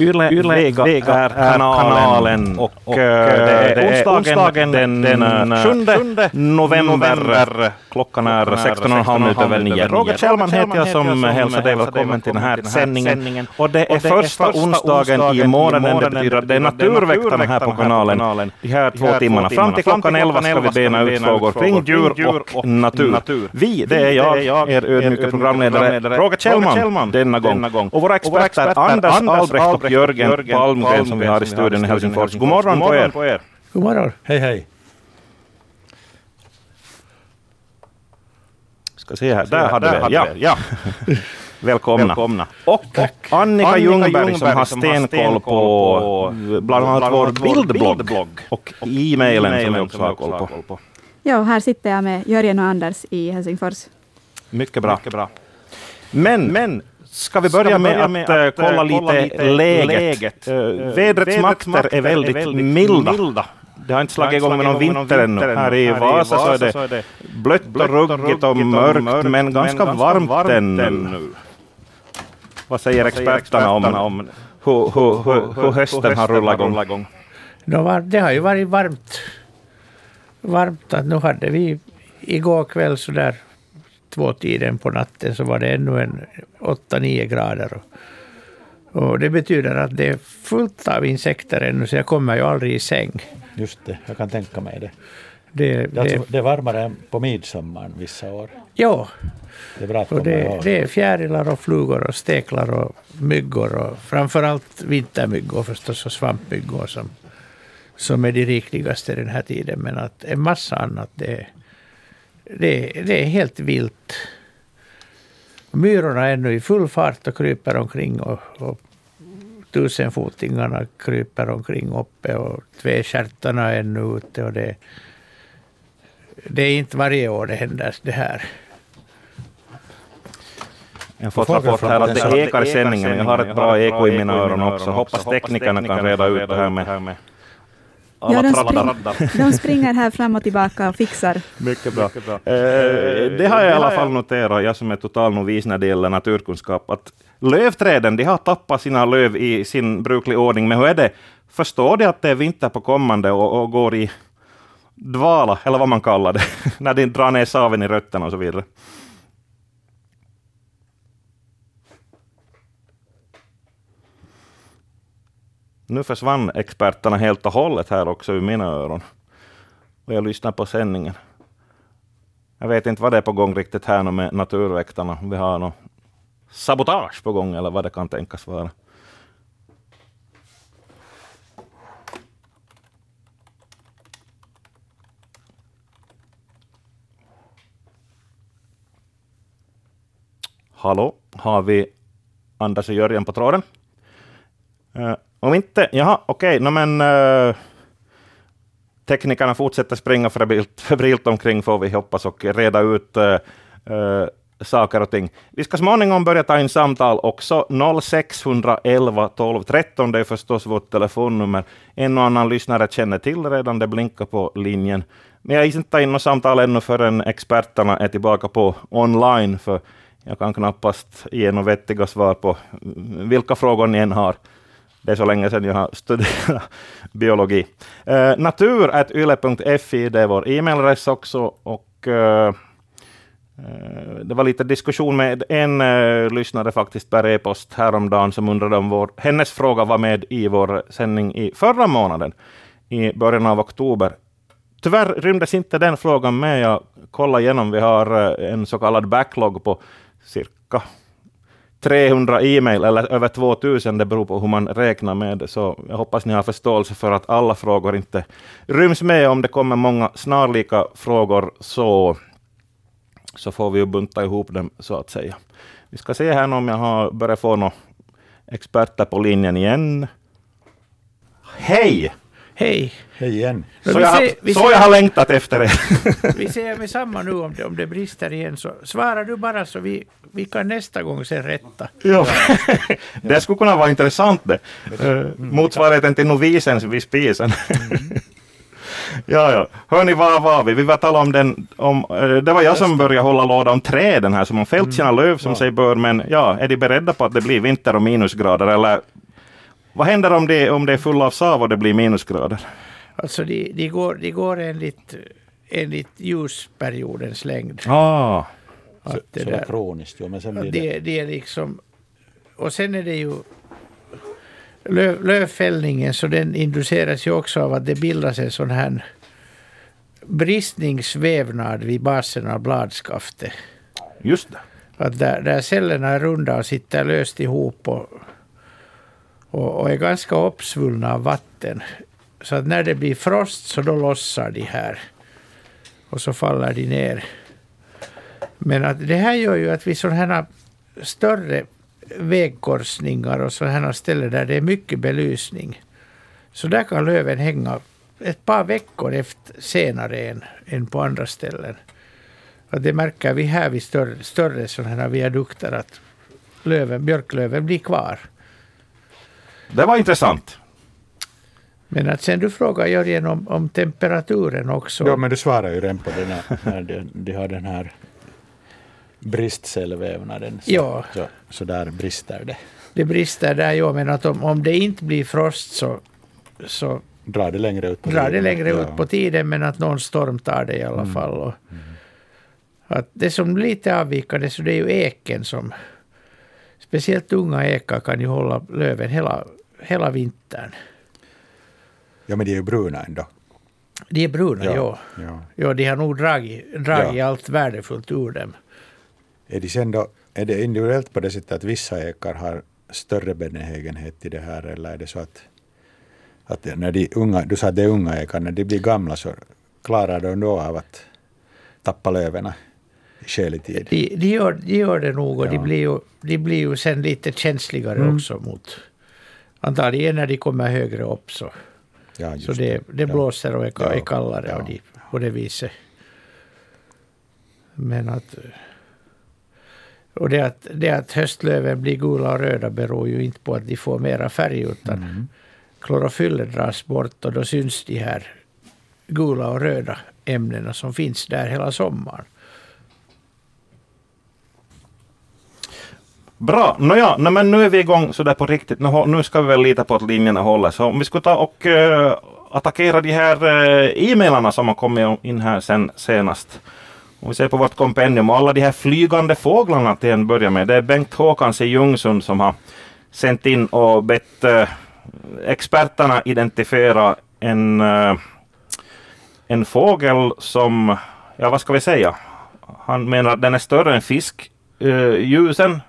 Yle, Yle Vega, Vega är kanalen och, och det är onsdagen den, den 7 november. Klockan är 16.30 minuter över 9. Roger Kjellman heter jag som hälsar dig välkommen till den här sändningen. Och det är första onsdagen i månaden. Det betyder att det är Naturväktarna här på kanalen. De här två timmarna. Fram till klockan 11 ska vi bena ut frågor kring djur och natur. Vi, det är jag, er ödmjuka programledare Roger Kjellman denna gång. Och våra experter Anders Albrecht och Jörgen Palmgren som vi har i studion i Helsingfors. God morgon på er. God morgon. Hej hej. Ska se här, där hade vi ja. ja. Välkomna. Välkomna. Och, och Annika Ljungberg som har stenkoll på bland annat vår bildblogg och e-mailen som vi också har koll på. Ja, här sitter jag med Jörgen och Anders i Helsingfors. Mycket bra. Mycket bra. Men, men Ska vi börja, Ska vi börja med, att, att, kolla, lite, kolla lite läget? läget. Uh, vädrets, vädrets makter är väldigt, är väldigt milda. milda. Det har inte slagit igång med någon vinter ännu. Här i Vasa så är det blött och ruggigt och mörkt, men ganska varmt ännu. Vad säger experterna om hur, hur, hur, hur hösten har rullat igång? Det har ju varit varmt. Varmt att nu hade vi igår kväll så där tvåtiden på natten så var det ännu en 8-9 grader. Och det betyder att det är fullt av insekter ännu, så jag kommer ju aldrig i säng. Just det, jag kan tänka mig det. Det, det, alltså, det är varmare än på midsommar vissa år. Ja. Det är, bra att och det, det är fjärilar och flugor och steklar och myggor och framförallt vintermyggor förstås och svampmyggor som, som är de rikligaste den här tiden. Men att en massa annat det, det, det är helt vilt. Myrorna är nu i full fart och kryper omkring och, och tusenfotingarna kryper omkring uppe och tvestjärtarna är ännu ute. Och det, det är inte varje år det händer det här. Jag har fått rapport här att det ekar i sändningen. Jag har ett bra eko i mina öron också. Hoppas teknikerna kan reda ut det här med ja, de, spring, de springer här fram och tillbaka och fixar. Mycket bra. Mycket bra. Eh, det har jag i alla fall noterat, jag som är total novis när det gäller naturkunskap, att lövträden de har tappat sina löv i sin brukliga ordning. Men hur är det? Förstår de att det är vinter på kommande och, och går i dvala, eller vad man kallar det, när de drar ner saven i rötterna och så vidare? Nu försvann experterna helt och hållet här också ur mina öron. Och jag lyssnar på sändningen. Jag vet inte vad det är på gång riktigt här med Naturväktarna. Vi har något sabotage på gång eller vad det kan tänkas vara. Hallå, har vi Anders och Jörgen på tråden? Uh, om inte, jaha, okej, okay, no, men uh, teknikerna fortsätter springa febrilt, febrilt omkring får vi hoppas och reda ut uh, uh, saker och ting. Vi ska småningom börja ta in samtal också. 0611 12 13, det är förstås vårt telefonnummer. En och annan lyssnare känner till redan, det blinkar på linjen. Men jag inte ta in något samtal ännu förrän experterna är tillbaka på online, för jag kan knappast ge några vettiga svar på vilka frågor ni än har. Det är så länge sedan jag har studerat biologi. Eh, uh, natur.yle.fi, det är vår e-mailadress också. Och, uh, Eh, det var lite diskussion med en uh, lyssnare faktiskt per e-post häromdagen som undrade om vår, hennes fråga var med i vår sändning i förra månaden, i början av oktober. Tyvärr rymdes inte den frågan med. Jag kollade igenom, vi har eh, en så kallad backlog på cirka 300 e-mail eller över 2000, det beror på hur man räknar med det. Så jag hoppas ni har förståelse för att alla frågor inte ryms med. Om det kommer många snarlika frågor så, så får vi ju bunta ihop dem så att säga. Vi ska se här om jag har börjat få några experter på linjen igen. Hej! Hej! Hej igen. Så, jag, ser, så ser, jag har längtat efter det. vi ser med samma nu om det, om det brister igen, så svarar du bara så vi, vi kan nästa gång sen rätta. Ja. det skulle kunna vara intressant det. Mm. Motsvarigheten till novisen vid spisen. Ja, ja. Hörni, var var vi? Vi var tala om den, om, eh, det var jag som började hålla låda om träden här, som om fällt sina löv som Ja. sig bör, men ja, är de beredda på att det blir vinter och minusgrader, eller vad händer om det, om det är full av sav och det blir minusgrader? Alltså de, de, går, de går enligt, enligt ljusperiodens längd. Ah, Så, det så där- kroniskt, jo, men sen blir det... det, det är liksom... Och sen är det ju... Löv, lövfällningen så den induceras ju också av att det bildas en sån här bristningsvävnad vid basen av bladskaftet. just det. Att där, där cellerna är runda och sitter löst ihop och, och, och är ganska uppsvullna av vatten. Så att när det blir frost så då lossar de här. Och så faller de ner. Men att det här gör ju att vid sådana här större vägkorsningar och sådana här ställen där det är mycket belysning. Så där kan löven hänga ett par veckor efter, senare än, än på andra ställen. Att det märker vi här vid större, större sådana här viadukter att löven, björklöven blir kvar. Det var intressant. Men att sen du frågar Jörgen om, om temperaturen också. Ja, men du svarar ju redan på det när, när de, de har den här bristcellvävnaden. Så, Ja. så, så där brister det. Det brister där, ja, men att om, om det inte blir frost så, så Drar det längre ut på drar det tiden. längre Ja. ut på tiden, men att någon storm tar det i alla fall. Och att det som lite avvikande så det är ju eken som... Speciellt unga ekar kan ju hålla löven hela, hela vintern. Ja, men de är ju bruna ändå. De är bruna, ja. ja. ja. ja. de har nog dragit, dragit allt värdefullt ur dem. Är, de sen då, är det individuellt på det sättet att vissa ekar har större benägenhet till det här eller är det så att, att när de unga, du sa att det är unga ekar, när de blir gamla så klarar de då av att tappa löven i skälig tid? De, de, gör, de gör det nog och de, Ja. blir ju, de blir ju sen lite känsligare Mm. också mot... Antagligen när de kommer högre upp så, Ja, så det, det blåser och är, Ja. är kallare Ja. och de, på det viset. Men att... Och det att, det att höstlöven blir gula och röda beror ju inte på att de får mera färg utan Mm. klorofyllet dras bort och då syns de här gula och röda ämnena som finns där hela sommaren. Bra, nåja, no, men nu är vi igång sådär på riktigt. Nu, nu ska vi väl lita på att linjerna håller. Så om vi skulle ta och eh, attackera de här uh, e-mailarna som har kommit in här sen senast. Om vi ser på vårt kompendium och alla de här flygande fåglarna till en början med. Det är Bengt Håkans i Ljungsund som har sänt in och bett eh, experterna identifiera en, eh, en fågel som, ja vad ska vi säga? Han menar att den är större än fiskljusen eh,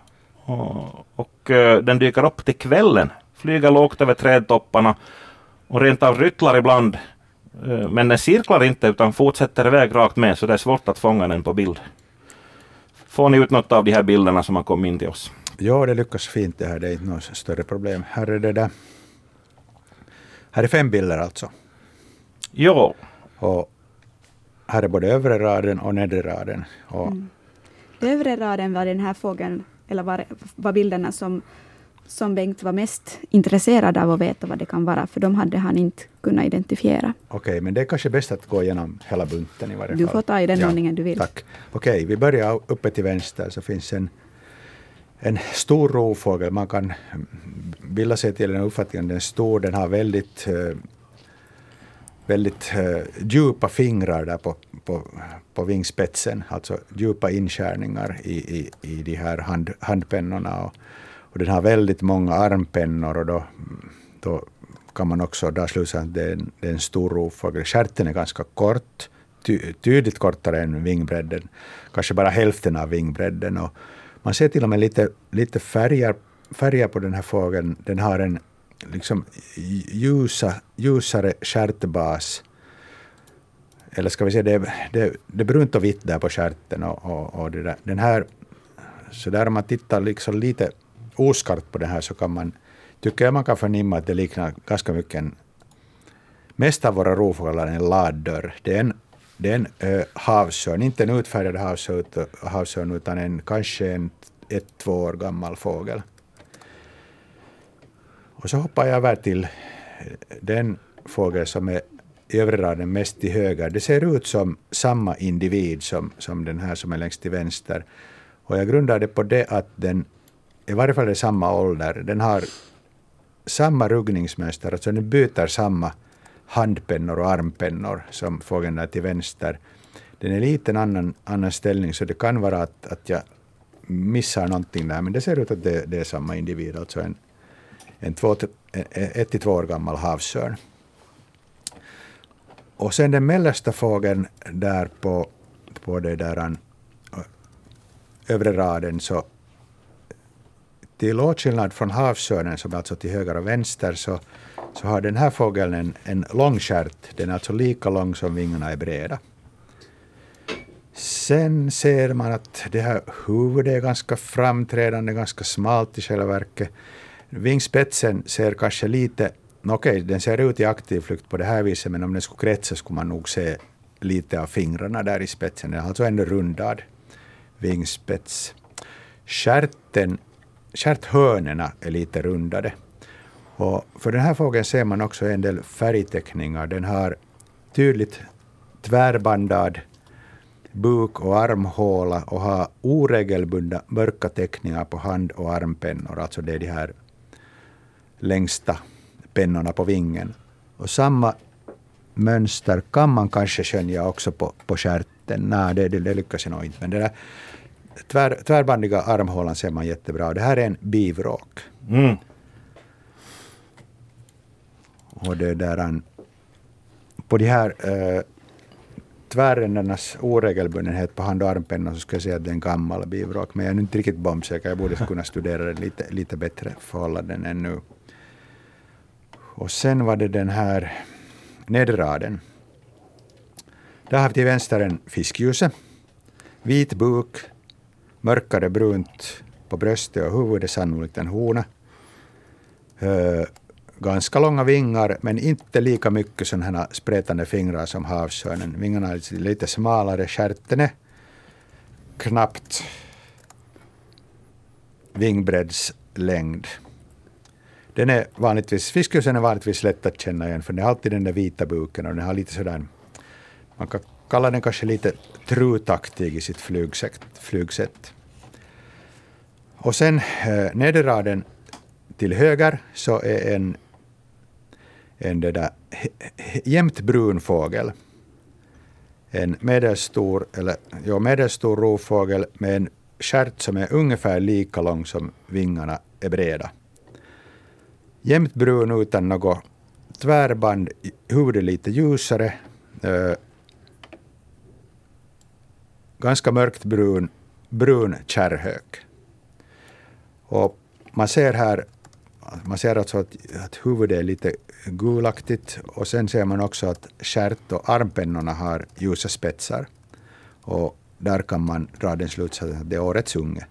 och, och eh, den dyker upp till kvällen. Flyger lågt över trädtopparna och rent av ryttlar ibland. Eh, men den cirklar inte utan fortsätter iväg rakt med så det är svårt att fånga den på bild. Får ni ut något av de här bilderna som har kommit in till oss? Ja, det lyckas fint det här. Det är inte något större problem. Här är det där. Här är fem bilder alltså. Jo, Och här är både övre raden och nedre raden. Och Övre raden var den här fågeln, eller var, var bilderna som, som Bengt var mest intresserad av att veta vad det kan vara, för de hade han inte kunnat identifiera. Okej, men det är kanske bäst att gå igenom hela bunten i varje Du fall. får ta i den ordningen du vill. Tack. Okej, vi börjar uppe till vänster så finns en, en stor rovfågel. Man kan bilda sig till en uppfattning om den är stor. Den har väldigt, eh, väldigt eh, djupa fingrar där på, på, på vingspetsen, alltså djupa inskärningar i, i, i de här hand, handpennorna. Och, och den har väldigt många armpennor och då, då kan man också dra slutsatsen att det är en, det är en stor rovfågel. Stjärten är ganska kort, ty, tydligt kortare än vingbredden, kanske bara hälften av vingbredden. Och man ser till och med lite, lite färger, färger på den här fågeln. Den har en liksom ljusa, ljusare stjärtbas. Eller ska vi säga, det, det, det är brunt och vitt där på stjärten. Och, och, och. Den här, så där om man tittar liksom lite oskarpt på det här så kan man, tycker jag man kan förnimma att det liknar ganska mycket en, mest av våra rovfåglar är en laddörr. Det är en, det är en äh, havsörn, inte en utfärgad havsörn, havsörn utan en, kanske en ett, två år gammal fågel. Och så hoppar jag över till eh, den fågel som är i övre raden mest till höger, det ser ut som samma individ som, som den här som är längst till vänster. Och jag grundar det på det att den, i varje fall i samma ålder, den har samma ruggningsmönster, alltså den byter samma handpennor och armpennor som fågeln där till vänster. Den är lite annan, annan ställning, så det kan vara att, att jag missar någonting där, men det ser ut att det, det är samma individ, alltså en, en två, ett till två år gammal havsörn. Och sen den mellersta fågeln där på, på det där övre raden så till åtskillnad från havsörnen som är alltså till höger och vänster så, så har den här fågeln en, en lång stjärt. Den är alltså lika lång som vingarna är breda. Sen ser man att det här huvudet är ganska framträdande, ganska smalt i själva verket. Vingspetsen ser kanske lite, okej, okay, den ser ut i aktiv flykt på det här viset, men om den skulle kretsa skulle man nog se lite av fingrarna där i spetsen. Den är alltså en rundad vingspets. Stjärten, Stjärthörnena är lite rundade. Och för den här fågeln ser man också en del färgteckningar. Den har tydligt tvärbandad buk och armhåla och har oregelbundna mörka teckningar på hand och armpennor. Alltså det är de här längsta pennorna på vingen. Och samma mönster kan man kanske skönja också på, på stjärten. Nej, det, det, det lyckas jag nog inte. Men det där tvär, tvärbandiga armhålan ser man jättebra. Det här är en bivråk. Mm. Och det där, en, på de här äh, tvärändarnas oregelbundenhet på hand och armpennan så ska jag säga att det är en gammal bivråk. Men jag är inte riktigt bombsäker. Jag borde kunna studera den lite, lite bättre förhållanden ännu. Och sen var det den här nedraden. Där har vi till vänster en fiskljuset. Vit buk, mörkare brunt på bröstet och huvudet, sannolikt en hona. Ganska långa vingar, men inte lika mycket sådana här spretande fingrar som havsörnen. Vingarna är lite, smalare, stjärten är knappt vingbreddslängd. Den är vanligtvis, fiskhusen är vanligtvis lätt att känna igen, för den har alltid den där vita buken och den har lite sådär, man kan kalla den kanske lite trutaktig i sitt flygsätt. flygsätt. Och sen eh, nedre raden till höger så är en, en det där, jämnt brun fågel. En medelstor, eller, ja, medelstor rovfågel med en stjärt som är ungefär lika lång som vingarna är breda. Jämnt brun utan något tvärband, huvudet lite ljusare. Eh, ganska mörkt brun, brun kärrhök. Och man ser här man ser alltså att, att huvudet är lite gulaktigt och sen ser man också att stjärt och armpennorna har ljusa spetsar. Och där kan man dra den slutsatsen att det är årets unge.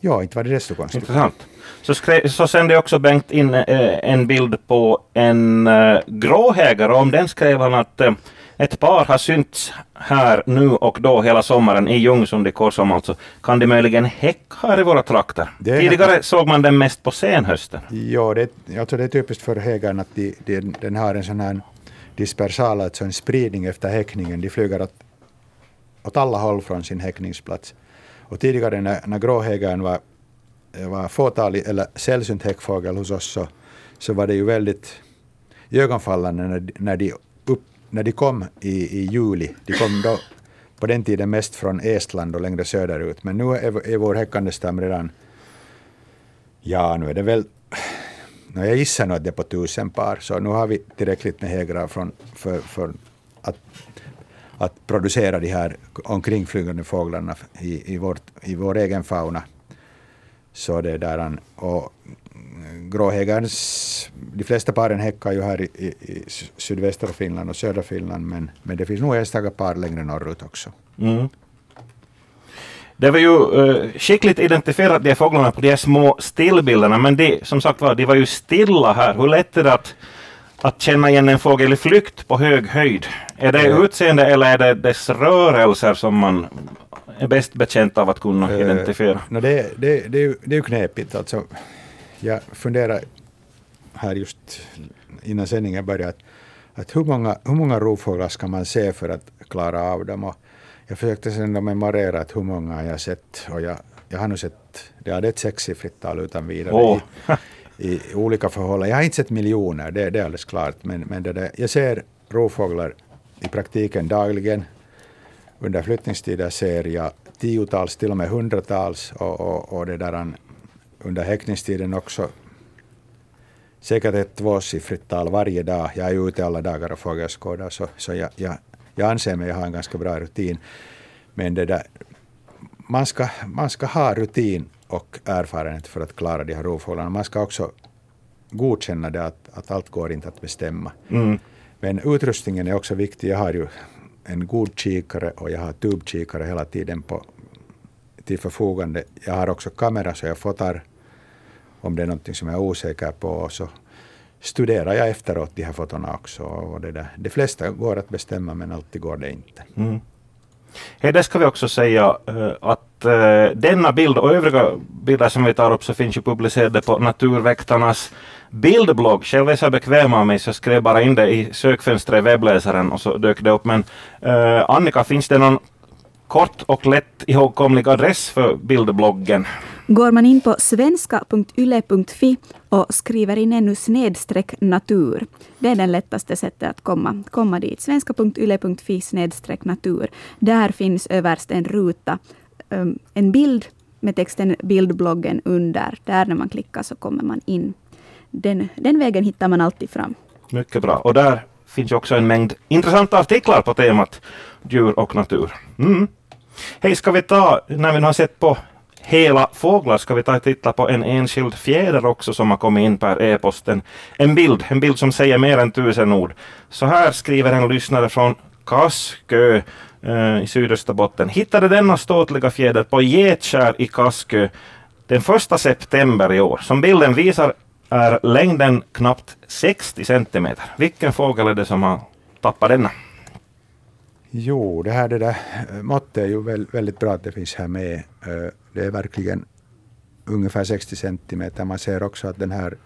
Ja, inte var det desto konstigt. Intressant. Så, skrev, så sände också Bengt in eh, en bild på en eh, gråhägare. Om den skrev han att eh, ett par har synts här nu och då hela sommaren i Ljungsund i Korsholm alltså. Kan det möjligen häcka här i våra trakter? Det Tidigare såg man den mest på senhösten. Ja, det, alltså det är typiskt för hägaren att de, de, den har en sån här dispersal, alltså en spridning efter häckningen. De flyger åt, åt alla håll från sin häckningsplats. Och tidigare när, när gråhägaren var, var fåtalig eller sällsynt häckfågel hos oss så, så var det ju väldigt ögonfallande när, när de när de kom i, i juli, de kom då på den tiden mest från Estland och längre söderut, men nu är, är vår häckande stam redan, ja nu är det väl, jag gissar nog att det är på tusen par, så nu har vi tillräckligt med hägrar från, för, för att, att producera de här omkringflygande fåglarna i, i, vårt, i vår egen fauna. Så det där, och mm, gråhägarens, de flesta paren häckar ju här i, i, i sydvästra Finland och södra Finland, men, men det finns nog enstaka par längre norrut också. Mm. Det var ju uh, skickligt identifierat de fåglarna på de här små stillbilderna, men de, som sagt var, de var ju stilla här. Hur lätt är det att, att känna igen en fågel i flykt på hög höjd? Är det utseende eller är det dess rörelser som man är bäst bekänt av att kunna uh, identifiera? No, det, det, det, det är ju knepigt. Alltså, jag funderar, här just innan sändningen började att, hur, många, hur många rovfåglar ska man se för att klara av dem? Och jag försökte sen memorera att hur många jag sett och jag, jag har nu sett, ja, det är ett sexsiffrigt tal utan vidare. I, i olika förhållanden. Jag har inte sett miljoner, det, det är alldeles klart. Men, men det där, jag ser rovfåglar i praktiken dagligen. Under flyttningstider ser jag tiotals, till och med hundratals. Och, och, och det där, under häckningstiden också säkert ett tvåsiffrigt tal varje dag. Jag är ute alla dagar och fågelskådar, så, så jag, jag, jag anser mig ha en ganska bra rutin. Men det där, man, ska, man ska ha rutin och erfarenhet för att klara de här rovfåglarna. Man ska också godkänna det att, att allt går inte att bestämma. Mm. Men utrustningen är också viktig. Jag har ju en god kikare och jag har tubkikare hela tiden på, till förfogande. Jag har också kamera så jag fotar om det är någonting som jag är osäker på. Och så studerar jag efteråt de här fotona också. Och det, där. det flesta går att bestämma men alltid går det inte. Mm. Det ska vi också säga eh, att eh, denna bild och övriga bilder som vi tar upp så finns ju publicerade på Naturväktarnas bildblogg. Själv är jag så bekväm av mig så jag skrev bara in det i sökfönstret i webbläsaren och så dök det upp. Men eh, Annika, finns det någon kort och lätt ihågkomlig adress för bildbloggen? Går man in på svenska.yle.fi och skriver in ännu snedstreck natur. Det är det lättaste sättet att komma, komma dit. Svenska.yle.fi snedstreck natur. Där finns överst en ruta, um, en bild med texten bildbloggen under. Där när man klickar så kommer man in. Den, den vägen hittar man alltid fram. Mycket bra. Och där finns också en mängd intressanta artiklar på temat djur och natur. Mm. Hej, ska vi ta, när vi nu har sett på hela fåglar, ska vi ta och titta på en enskild fjäder också som har kommit in per e-posten. En bild, en bild som säger mer än tusen ord. Så här skriver en lyssnare från Kaskö eh, i Sydösterbotten. Hittade denna ståtliga fjäder på Getskär i Kaskö den första september i år. Som bilden visar är längden knappt 60 centimeter. Vilken fågel är det som har tappat denna? Jo, det här det där eh, måttet är ju väldigt bra att det finns här med. Eh, det är verkligen ungefär 60 centimeter. Man ser också att den här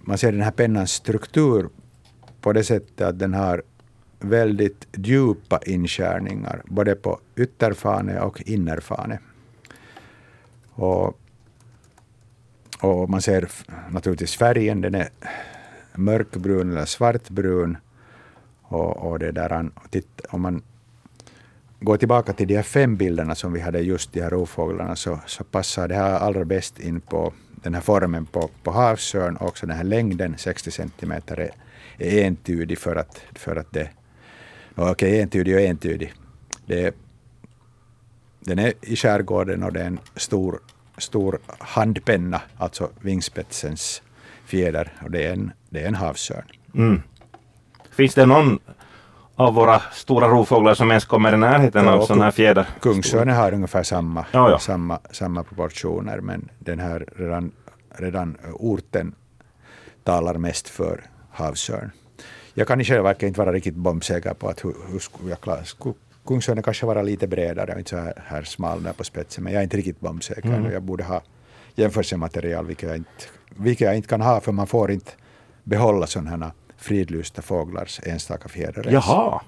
man ser den här pennans struktur på det sättet att den har väldigt djupa inskärningar, både på ytterfane och innerfane. Och, och man ser naturligtvis färgen, den är mörkbrun eller svartbrun. Och, och det där, om man går tillbaka till de här fem bilderna som vi hade just de här rovfåglarna så, så passar det här allra bäst in på den här formen på, på havsörn och också den här längden 60 centimeter är, är entydig för att, för att det... Okej, okay, entydig och entydig. Det, den är i skärgården och det är en stor, stor handpenna, alltså vingspetsens fjäder, och det är en, det är en havsörn. Mm. Finns det någon av våra stora rovfåglar som ens kommer i närheten ja, av sådana här fjäder? Kungsörnen har ungefär samma, ja, ja. samma, samma proportioner, men den här redan, redan orten talar mest för havsörn. Jag kan i själva verket inte vara riktigt bombsäker på att hur, hur jag klara Kungsörnen kanske vara lite bredare och inte så här, här smal där på spetsen, men jag är inte riktigt bombsäker. Mm. Jag borde ha jämförelsematerial, vilket jag, inte, vilket jag inte kan ha, för man får inte behålla sådana här fridlysta fåglars enstaka fjädrar. Jaha,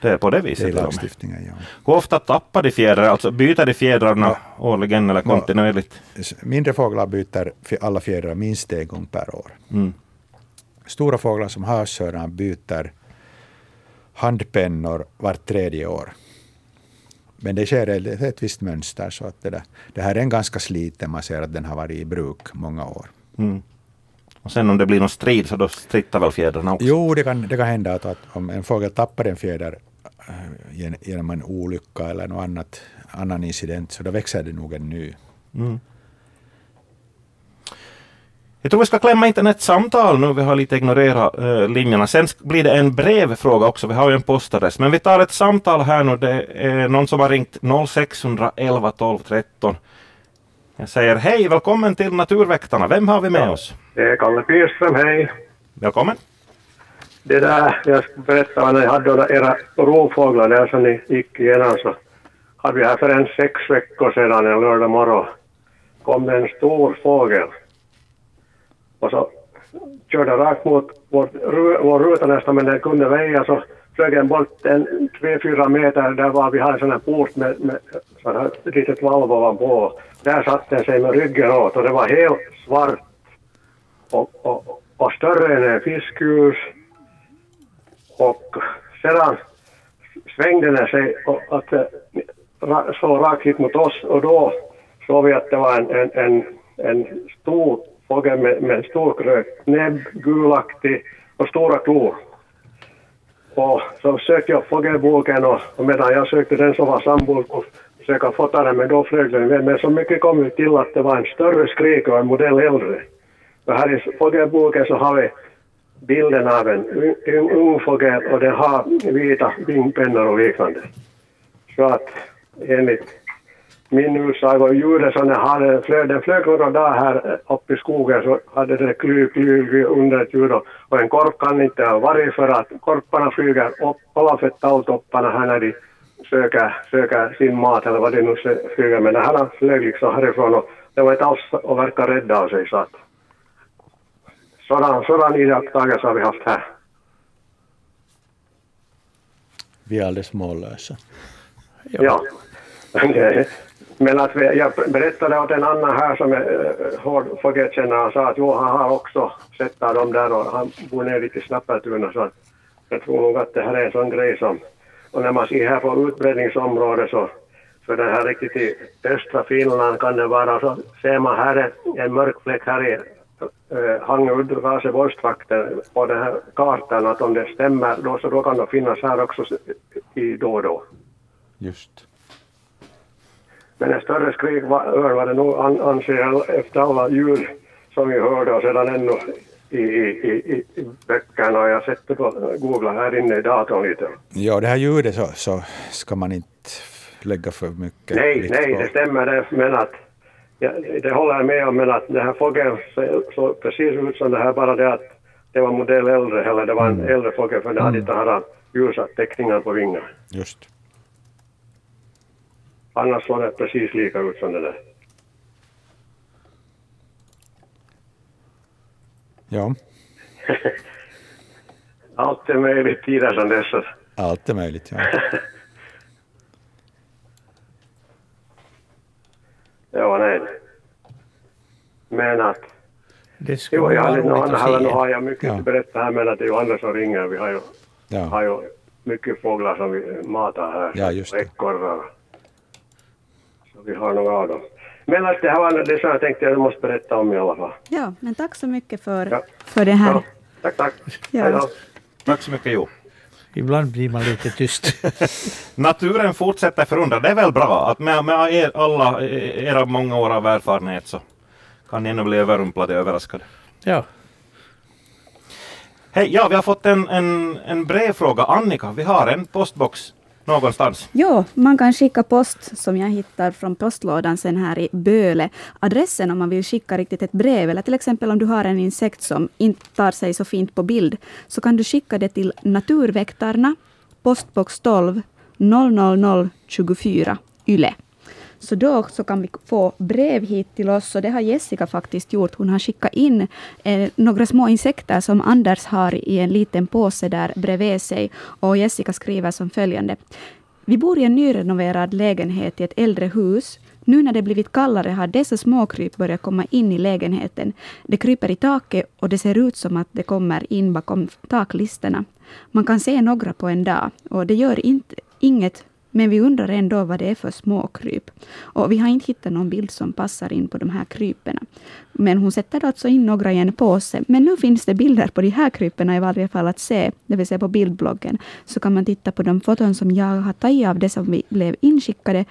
det är på det viset? Det är lagstiftningen, ja. Hur ofta tappar de fjädrar, alltså byter de fjädrarna ja. årligen eller kontinuerligt? Mindre fåglar byter alla fjädrar minst en gång per år. Mm. Stora fåglar som havsörnar byter handpennor vart tredje år. Men det sker ett visst mönster. Så att det, där, det här är en ganska sliten, man ser att den har varit i bruk många år. Mm. Och sen om det blir någon strid så då strittar väl fjädrarna också? Jo, det kan, det kan hända att, att om en fågel tappar en fjäder äh, genom en olycka eller någon annat, annan incident så då växer det nog en ny. Mm. Jag tror vi ska klämma in ett samtal nu. Vi har lite ignorerat äh, linjerna. Sen blir det en brevfråga också. Vi har ju en postadress. Men vi tar ett samtal här nu. Det är någon som har ringt 0611 12 13. Jag säger hej, välkommen till Naturväktarna. Vem har vi med ja, oss? Det är Kalle Pirström, hej. Välkommen. Det där, jag ska berätta när jag hade era rovfåglar där som ni gick igenom så hade vi här för en sex veckor sedan en lördag morgon kom det en stor fågel. och så körde rakt mot vår, vår ruta nästan men den kunde väja så flög den bort en tre, fyra meter där var vi hade en sån här port med, med så här litet valv ovanpå. Där satt den sig med ryggen åt och det var helt svart och, och, och större än en fiskhus. Och sedan svängde den sig och att, så rakt hit mot oss och då såg vi att det var en, en, en, en stor fågel med, med en stor krök näbb, gulaktig och stora klor. Och så sökte jag fågelboken och, och medan jag sökte den så var sambon och försöka fota den men då flög den iväg. Men så mycket kom vi till att det var en större skrik och en modell äldre. Jag här i fågelboken så har vi bilden av en ung, ung fågel och den har vita vingpennor och liknande. Så att enligt min utsago ljudet som den hade, flög, den flög några dagar här uppe i skogen så hade det kly, kly, kly under ett ljud och, en korp kan inte ha varit för att korparna flyger upp ovanför talltopparna här när de söker, söker sin mat eller vad de nu flyger men den här flög liksom härifrån och det var inte alls och verka rädda av sig så att sådan, sådan iakttagelse har vi haft här. Vi är alldeles mållösa. Ja. ja. Men att vi, jag berättade åt en annan här som är uh, hård han sa att jo, han har också sett dem där och han bor nere lite i Snappertuna så jag tror nog att det här är en sån grej som, och när man ser här på utbredningsområdet så, så den här riktigt i östra Finland kan det vara, så ser man här en mörk fläck här i uh, Hangö Raseborgstrakten på den här kartan att om det stämmer då så då kan det finnas här också i då och då. Just. Men en större skrik var, var det nog an, anser jag efter alla ljud som vi hörde och sedan ännu i, i, i, i böckerna och jag sett på googla här inne i datorn lite. Ja, det här ljudet så, så ska man inte lägga för mycket Nej, nej, på. det stämmer det, men att ja, det håller jag med om, men att den här fågeln såg precis ut som det här, bara det att det var modell äldre, eller det var en äldre fågel för den hade inte mm. ljusa teckningar på vingarna. Just. Annars såg det precis lika ut som det där. Ja. Allt är möjligt tider som dessa. Allt är möjligt, ja. ja, nej. Men att... Det skulle jo, jag vara roligt nu, att nu se. har jag mycket Ja. att berätta här, men att det är ju andra som ringer. Vi har ju, ja. har ju mycket fåglar som vi matar här. Ja, just det. Ekorrar. Så vi har några av dem. Men att det här var det som jag tänkte jag måste berätta om i alla fall. Ja, men tack så mycket för, Ja. för det här. Ja, tack, tack. Ja. Hej då. Tack så mycket, Jo. Ibland blir man lite tyst. Naturen fortsätter förundra. Det är väl bra att med, med er, alla eh, era många år av erfarenhet så kan ni ännu bli överrumplade och överraskade. ja. Hej, ja, vi har fått en, en, en brevfråga. Annika, vi har en postbox någonstans. Jo, man kan skicka post som jag hittar från postlådan sen här i Böle. Adressen om man vill skicka riktigt ett brev eller till exempel om du har en insekt som inte tar sig så fint på bild så kan du skicka det till Naturväktarna, postbox 12 00024 Yle. Så då så kan vi få brev hit till oss och det har Jessica faktiskt gjort. Hon har skickat in eh, några små insekter som Anders har i en liten påse där bredvid sig. Och Jessica skriver som följande. Vi bor i en nyrenoverad lägenhet i ett äldre hus. Nu när det blivit kallare har dessa småkryp börjat komma in i lägenheten. Det kryper i taket och det ser ut som att det kommer in bakom taklisterna. Man kan se några på en dag och det gör inte, inget men vi undrar ändå vad det är för småkryp. Och vi har inte hittat någon bild som passar in på de här krypen. Men hon sätter alltså in några i en påse. Men nu finns det bilder på de här krypen i varje fall att se, det vill säga på bildbloggen. Så kan man titta på de foton som jag har tagit av det som vi blev inskickade,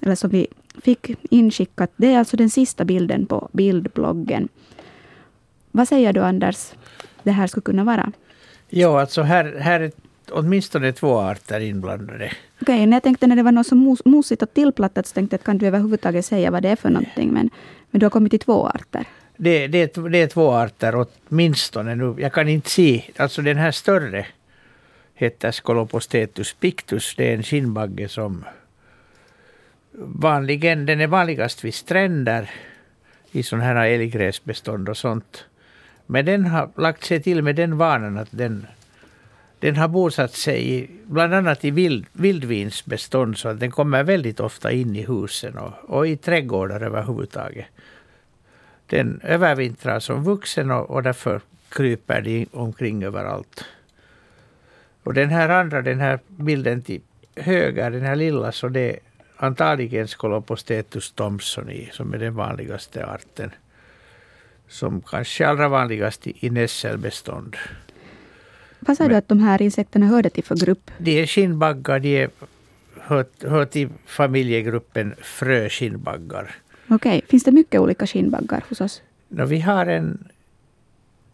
eller som vi fick inskickat. Det är alltså den sista bilden på bildbloggen. Vad säger du Anders, det här skulle kunna vara? Ja, alltså här, här är åtminstone två arter inblandade. Okej, när jag tänkte när det var något så mos, mosigt och tillplattat så tänkte jag att kan du överhuvudtaget säga vad det är för någonting. Men, men du har kommit till två arter. Det, det, är- det är två arter åtminstone nu. Jag kan inte se. Alltså den här större heter Scolopostetus pictus. Det är en skinnbagge som vanligen, den är vanligast vid stränder i sådana här älggräsbestånd och sånt. Men den har lagt sig till med den vanan att den, den har bosatt sig i, bland annat i vild, vildvinsbestånd så att den kommer väldigt ofta in i husen och, och i trädgårdar överhuvudtaget. Den övervintrar som vuxen och, och därför kryper de omkring överallt. Och den här andra, den här bilden till höger, den här lilla, så det är antagligen Scolopostetus thomsoni som är den vanligaste arten. Som kanske är allra vanligast i, i nässelbestånd. Vad sa du att de här insekterna hörde till för grupp? De är skinnbaggar, de är, hör, hör till familjegruppen fröskinnbaggar. Okej, finns det mycket olika skinnbaggar hos oss? No, vi har en...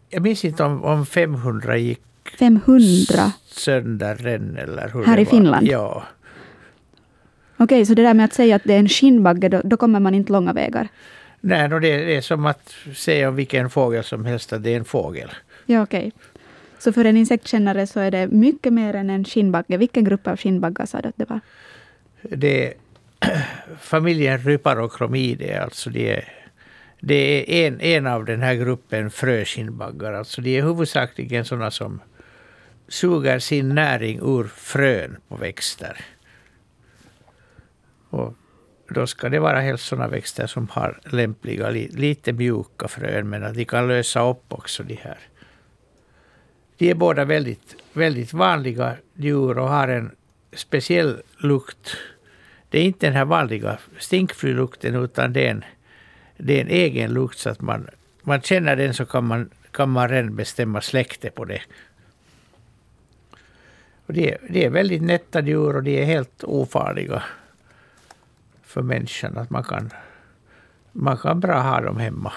Jag minns inte om, om 500 gick 500? sönder den eller hur Här det i. Finland? Ja. Okej, så det där med att säga att det är en skinnbagge, då, då kommer man inte långa vägar? Nej, no, det, det är som att säga om vilken fågel som helst att det är en fågel. Ja, okej. Så för en insektkännare så är det mycket mer än en skinnbagge. Vilken grupp av skinnbaggar sa du att det var? Det är familjen Ryparochromidae, alltså det är, det är en, en av den här gruppen fröskinnbaggar. Alltså de är huvudsakligen sådana som suger sin näring ur frön på växter. Och då ska det vara helst sådana växter som har lämpliga, lite mjuka frön, men att de kan lösa upp också de här. De är båda väldigt, väldigt vanliga djur och har en speciell lukt. Det är inte den här vanliga stinkflylukten, utan det är en, det är en egen lukt, så att man, man känner den så kan man, kan man redan bestämma släkte på det. Och det, är, det är väldigt nätta djur och de är helt ofarliga för människan. Att man, kan, man kan bra ha dem hemma.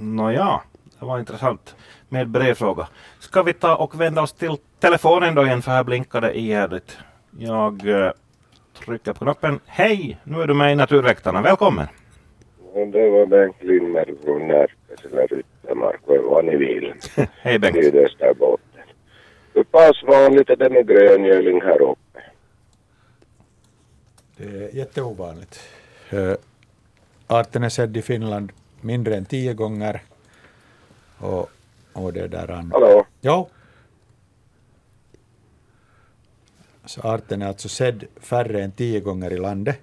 Nåja, det var intressant med brevfråga. Ska vi ta och vända oss till telefonen då igen för här blinkar det ihärdigt. Jag eh, trycker på knappen. Hej! Nu är du med i Naturväktarna. Välkommen! Och det var Bengt Lindberg från Ryttemark, vad ni vill. Hej Bengt! Sydösterbotten. Hur pass vanligt är det med gröngöling här uppe? Det är jätteovanligt. Eh, Arten är sedd i Finland mindre än tio gånger. Och, och det där an... Hallå? Jo. Så arten är alltså sedd färre än tio gånger i landet.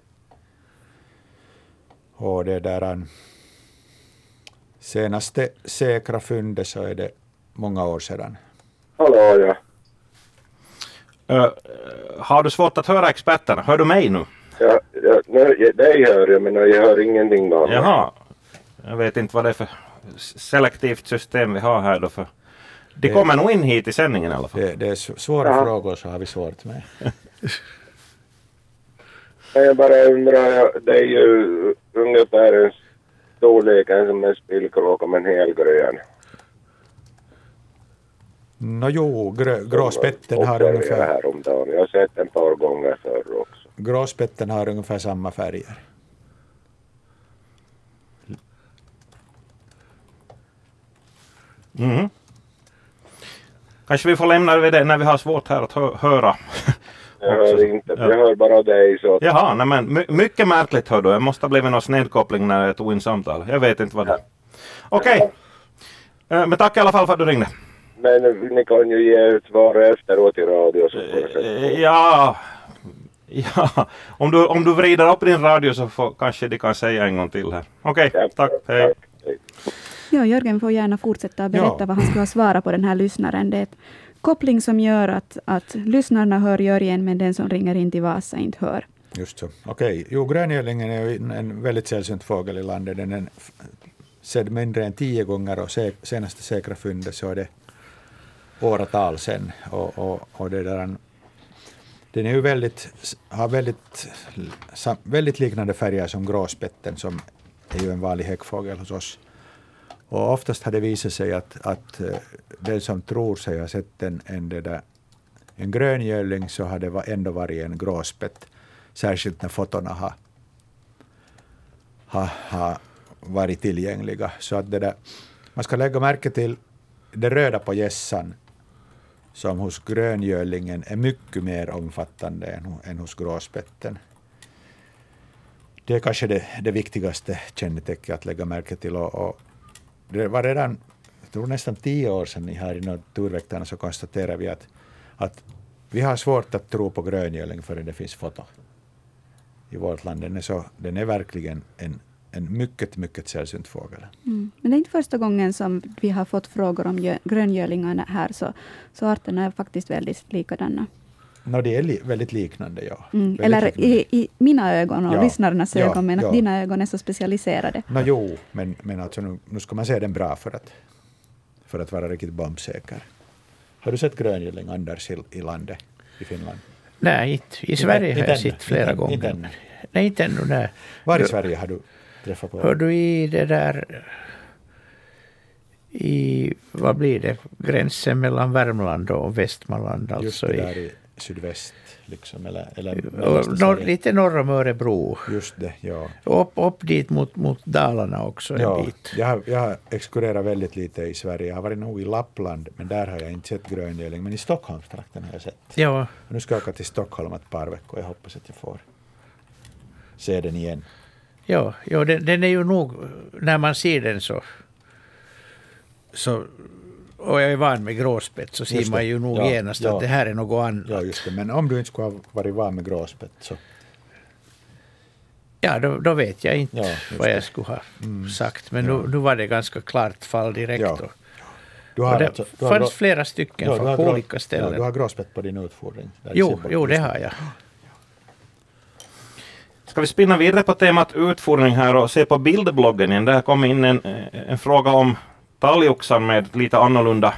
Och det där an... Senaste säkra fyndet så är det många år sedan. Hallå ja. Eh, har du svårt att höra experterna? Hör du mig nu? ja, ja nej, dig hör jag men jag hör ingenting annat. Jaha. Jag vet inte vad det är för selektivt system vi har här då för de Det- kommer nog in hit i sändningen i alla fall. Det, det är svåra Ja. frågor så har vi svårt med. Men Jag bara undrar, det är ju ungefär en storleken som en spillkråka men helgrön. Nå jo, grö, gråspetten har ungefär. Jag har sett en par gånger förr också. gråspetten har ungefär samma färger. Mhm. Kanske vi får lämna över det när vi har svårt här att hö- höra. Jag hör inte, Ja. jag hör bara dig så att Jaha, nej men my- mycket märkligt hör du. Det måste ha blivit någon snedkoppling när jag tog in samtal. Jag vet inte vad det är. Okej. Eh, Men tack i alla fall för att du ringde. Men ni kan ju ge ut svar efteråt i radio. Så Eh. Ja, ja. Om, du, om du vrider upp din radio så får, kanske de kan säga en gång till här. Okej, Ja, tack. Hej. tack. Hej. Ja, Jörgen får gärna fortsätta berätta Ja. vad han skulle ha svarat på den här lyssnaren. Det är ett koppling som gör att, att lyssnarna hör Jörgen, men den som ringer in till Vasa inte hör. Just så. Okej, jo, gröngölingen är en- väldigt sällsynt fågel i landet. Den är sedd mindre än tio gånger och se, senaste säkra fyndet så är det åratal sedan. Och, och, och det där, den är ju väldigt, har väldigt, väldigt liknande färger som gråspetten som är ju en vanlig häckfågel hos oss. Och oftast har det visat sig att, att eh, den som tror sig ha sett en, en, där, en gröngöling så har det ändå varit en gråspett. Särskilt när fotona har, har, har varit tillgängliga. Så att det där, man ska lägga märke till det röda på gässan som hos gröngölingen är mycket mer omfattande än, än hos gråspetten. Det är kanske det, det viktigaste kännetecknet att lägga märke till. Och, och det var redan jag tror nästan tio år sedan här i Naturväktarna så konstaterade vi att, att vi har svårt att tro på gröngöling förrän det finns foto i vårt land. Den är, så, den är verkligen en, en mycket, mycket sällsynt fågel. Mm. Men det är inte första gången som vi har fått frågor om gröngölingarna här, så, så arterna är faktiskt väldigt likadana. No, det är li väldigt liknande, ja. Mm. Väldigt Eller liknande. i, i mina ögon och Ja, lyssnarnas ja, ögon, men att ja. dina ögon är så specialiserade. No, jo, men, men alltså nu, nu ska man se den bra för att, för att vara riktigt bombsäker. Har du sett gröngöling, Anders, i, i landet i Finland? Nej, inte. i Sverige Inte har jag sett flera Inte- inte gånger. ännu. Nej, inte ännu. Nej. Var i Sverige har du träffat på? Hör du i det där... I, vad blir det, gränsen mellan Värmland och Västmanland. Just Alltså det i, där i sydväst, liksom, eller, eller norr, lite norr om Örebro. Just det, ja. Upp, upp dit mot, mot Dalarna också en ja bit. jag, har, jag har exkurrerat väldigt lite i Sverige. Jag har varit nog i Lappland, men där har jag inte sett gröngöling. Men i Stockholmstrakten har jag sett. Ja, nu ska jag åka till Stockholm ett par veckor. Jag hoppas att jag får se den igen. ja, ja den, den är ju nog, när man ser den så, så och jag är van med gråspett så ser man ju nog Ja, genast ja. att det här är något annat. Ja, just det. Men om du inte skulle ha varit van med gråspett så... Ja, då, då vet jag inte Ja, vad jag det. skulle ha Mm. sagt. Men Ja. nu, nu var det ganska klart fall direkt. Ja. Du och det alltså- du har fanns flera stycken Ja, från har på olika ställen. Ja, du har gråspett på din utfodring. där jo, jo, det har jag. Ska vi spinna vidare på temat utfodring här och se på bildbloggen igen. Det har kommit in en, en fråga om talgoxar med lite annorlunda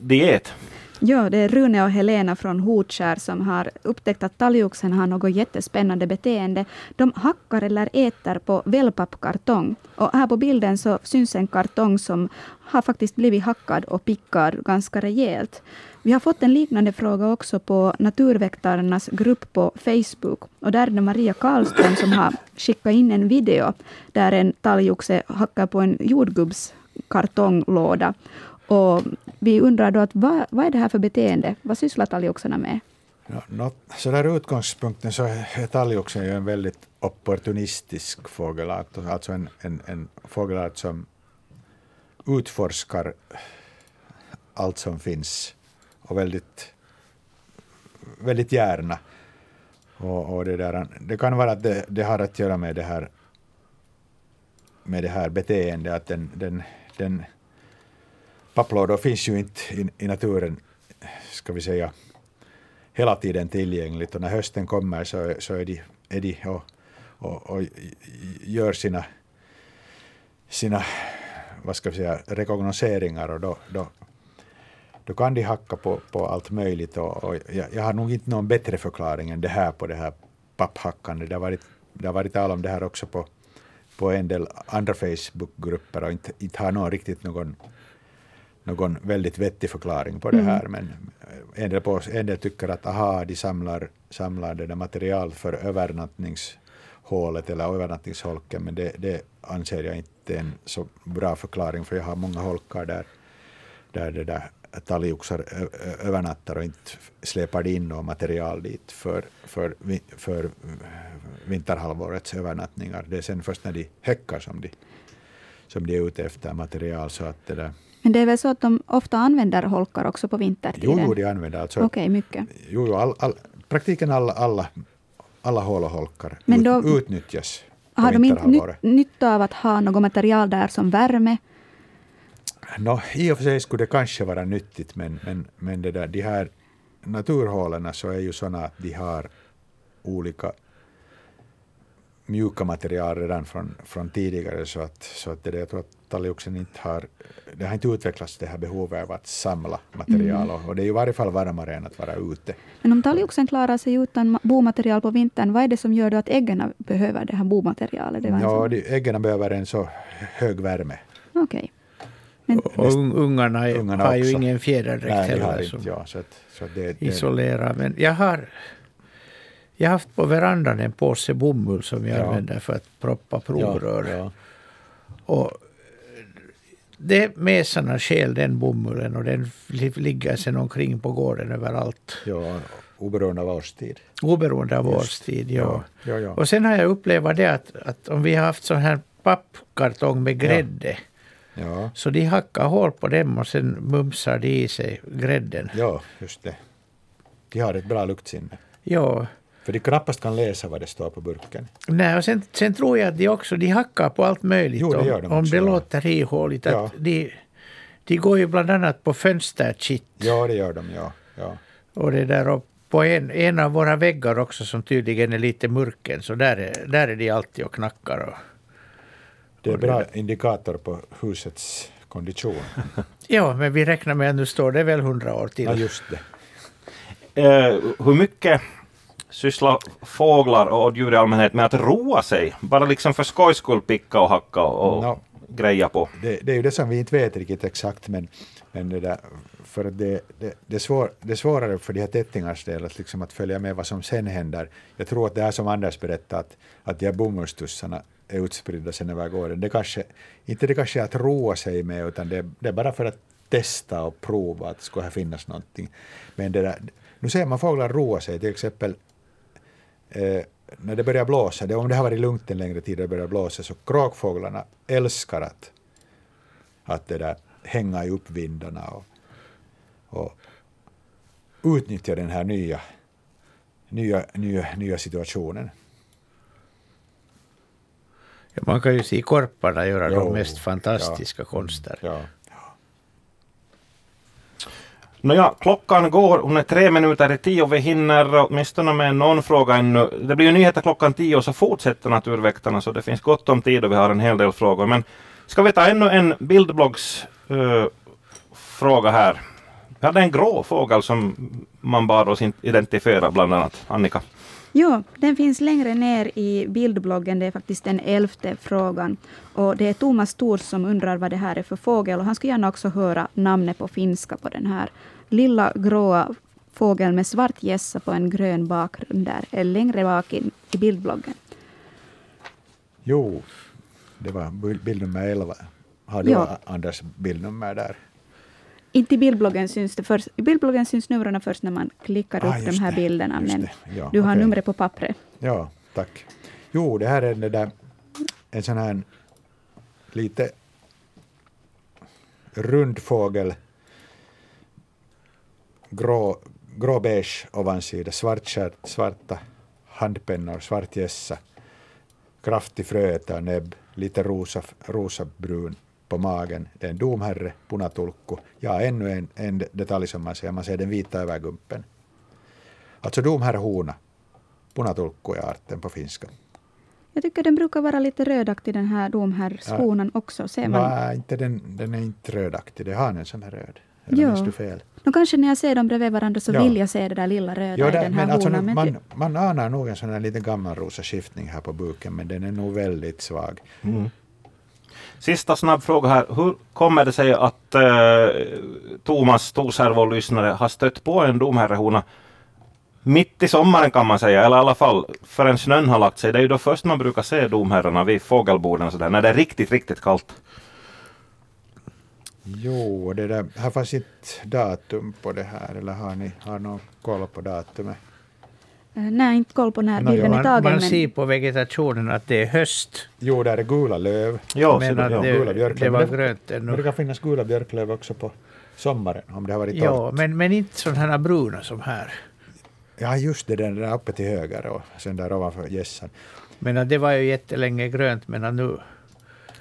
diet. Ja, det är Rune och Helena från Hotskär som har upptäckt att talgoxen har något jättespännande beteende. De hackar eller äter på wellpappkartong. Och här på bilden så syns en kartong som har faktiskt blivit hackad och pickad ganska rejält. Vi har fått en liknande fråga också på Naturväktarnas grupp på Facebook. Och där är det Maria Karlström som har skickat in en video där en talgoxe hackar på en jordgubbs kartonglåda. Och vi undrar då att vad, vad är det här för beteende? Vad sysslar talgoxarna med? No, no, så där utgångspunkten så är talgoxen ju en väldigt opportunistisk fågelart. Alltså en, en, en fågelart som utforskar allt som finns och väldigt, väldigt gärna. Och, och det, där, det kan vara att det, det har att göra med det här med det här beteendet att den, den, den papplådor finns ju inte i, i naturen, ska vi säga, hela tiden tillgängligt. Och när hösten kommer så, så är de, är de och, och, och gör sina, sina vad ska vi säga, rekognoseringar. Och då, då, då kan de hacka på, på allt möjligt. Och, och jag, jag har nog inte någon bättre förklaring än det här på det här papphackandet. Det har varit, det har varit tal om det här också på, på en del andra Facebookgrupper och inte, inte har någon riktigt någon någon väldigt vettig förklaring på det Mm. här. Men en del, på, en del tycker att aha, de samlar, samlar det där material för övernattningshålet eller övernattningsholken, men det, det anser jag inte är en så bra förklaring, för jag har många holkar där, där det där talgoxar övernattar och inte släpar in något material dit för, för, för vinterhalvårets övernattningar. Det är sen först när de häckar som de, som de är ute efter material. Så att det där, Men det är väl så att de ofta använder holkar också på vintertiden? Jo, de använder alltså Okej, mycket. jo, all, all, praktiken alla, alla, alla hål och holkar Men ut, då- utnyttjas på Har de inte nytta av att ha något material där som värme? Nå, I och för sig skulle det kanske vara nyttigt, men, men, men det där, de här naturhålen så är ju sådana att de har olika mjuka material redan från, från tidigare, så att, så att det jag tror att talgoxen inte har, det har inte utvecklats det här behovet av att samla material, och, och det är ju i varje fall varmare än att vara ute. Men om talgoxen klarar sig utan ma- bomaterial på vintern, vad är det som gör då att äggen behöver det här bomaterialet? Det Ja, sån- äggen behöver en så hög värme. Okej. Men, Och ungarna, är- Ungarna har ju ingen fjäderdräkt Nej, heller inte, som ja, så att, så att det, det, isolerar. Men jag har, jag har haft på verandan en påse bomull som jag Ja. använder för att proppa ja, provrör. ja. Och det mesarna stjäl den bomullen och den li- ligger sen omkring på gården överallt. Ja, oberoende av årstid. Oberoende av Just. årstid. Ja. Ja, ja. Och sen har jag upplevt det att, att om vi har haft sån här pappkartong med grädde Ja, så de hackar hål på dem och sen mumsar de i sig grädden. ja, just det. De har ett bra luktsinne. Ja. För de knappast kan läsa vad det står på burken. Nej, och sen, sen tror jag att de också de hackar på allt möjligt. Jo, det om gör de om också, det låter ihåligt. Ja. de, de går ju bland annat på fönsterkitt. Ja, det gör de, ja. ja. Och det där och på en, en av våra väggar också som tydligen är lite murken. Så där är, där är de alltid och knackar. Och, Det är det bra indikator på husets kondition. ja, men vi räknar med att nu står det väl hundra år till. Ja, just det. Eh, hur mycket sysslar fåglar och djur i allmänhet med att roa sig? Bara liksom för skojs skull picka och hacka och Nå. greja på. Det, det är ju det som vi inte vet riktigt exakt, men, men det där, för det, det, det, svår, det är svårare för de här tättingars del att, liksom att följa med vad som sen händer. Jag tror att det är som Anders berättade, att, att de här bomullstussarna är utspridda sen över gården. Det kanske, inte det kanske är att roa sig med, utan det, det är bara för att testa och prova att det ska här finnas någonting. Men det där, nu ser man fåglar roa sig, till exempel eh, när det börjar blåsa, det, om det har varit lugnt en längre tid och det börjar blåsa, så kråkfåglarna älskar att, att det där, hänga i uppvindarna och, och utnyttja den här nya, nya, nya, nya situationen. Ja, man kan ju se korparna göra Jo, de mest fantastiska konster. Ja. Nåja, klockan går, hon är tre minuter i tio vi hinner åtminstone med någon fråga ännu. Det blir ju nyheter klockan tio och så fortsätter Naturväktarna så det finns gott om tid och vi har en hel del frågor. Men ska vi ta ännu en bildbloggs eh, fråga här. Vi hade en grå fågel som man bad oss identifiera bland annat. Annika. Jo, den finns längre ner i bildbloggen. Det är faktiskt den elfte frågan. Och det är Thomas Thors som undrar vad det här är för fågel. Och han skulle gärna också höra namnet på finska på den här lilla gråa fågeln med svart gässa på en grön bakgrund där. Är längre bak i, i bildbloggen. Jo, det var bild- bildnummer 11. Har du Ja. Anders bildnummer där? Inte i bildbloggen syns det först. I bildbloggen syns numren först när man klickar Ah, upp de här det, bilderna. Men. Ja, du har okej. numret på pappret. Ja, tack. Jo, det här är där, en sån här lite rund fågel. Grå, gråbeige ovansida, svart stjärt, svarta handpennor, svart gässa, kraftig fröta och näbb, lite rosa, rosabrun på magen. Det är en domherre, punatulkku. Ja, ännu en, en detalj som man ser, man ser den vita övergumpen. Alltså domherrehona. Punatulkku är arten på finska. Jag tycker den brukar vara lite rödaktig den här domherrshonan också. Ser man? Nej, inte den, den är inte rödaktig. Det är hanen som är röd. Eller minns du fel? Nå, kanske när jag ser dem bredvid varandra så Ja. vill jag se det där lilla röda Jo, i där, den här men alltså, honan. man, man anar nog en sån här liten gammalrosa skiftning här på buken, men den är nog väldigt svag. Sista snabb fråga här. Hur kommer det sig att eh, Thomas Torsär, och lyssnare, har stött på en domherrehona mitt i sommaren kan man säga, eller i alla fall förrän snön har lagt sig. Det är ju då först man brukar se domherrarna vid fågelborden så där, när det är riktigt, riktigt kallt. Jo, det där, här fanns inte datum på det här, eller har ni har någon koll på datumet? Eh, Nej, inte koll på när bilden är tagen. man men ser på vegetationen att det är höst. Jo, där är gula löv. Ja, men att det, gula björklöv. det var grönt Men det ännu. kan finnas gula björklöv också på sommaren, om det har varit torrt. Ja, men, men inte sådana här bruna som här. Ja, just det, den där uppe till höger och sen där ovanför gässan. Men det var ju jättelänge grönt, men nu...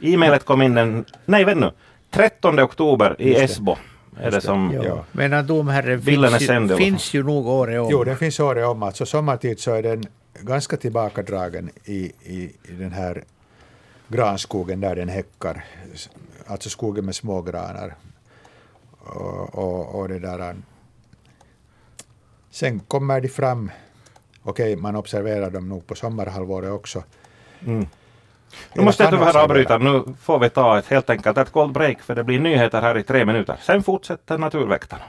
E-mailet kom in den, nej vänta nu, 13 oktober i. Esbo. Är det Just det. som, Ja. Men domherren finns, ju, finns ju nog året om. Jo, den finns året om. Alltså sommartid så är den ganska tillbakadragen i, i, i den här granskogen där den häckar. Alltså skogen med smågranar. Och, och, och det där. Sen kommer de fram. Okej, man observerar dem nog på sommarhalvåret också. Mm. Nu måste jag tyvärr avbryta. Nu får vi ta ett, helt enkelt ett cold break för det blir nyheter här i tre minuter. Sen fortsätter Naturväktarna.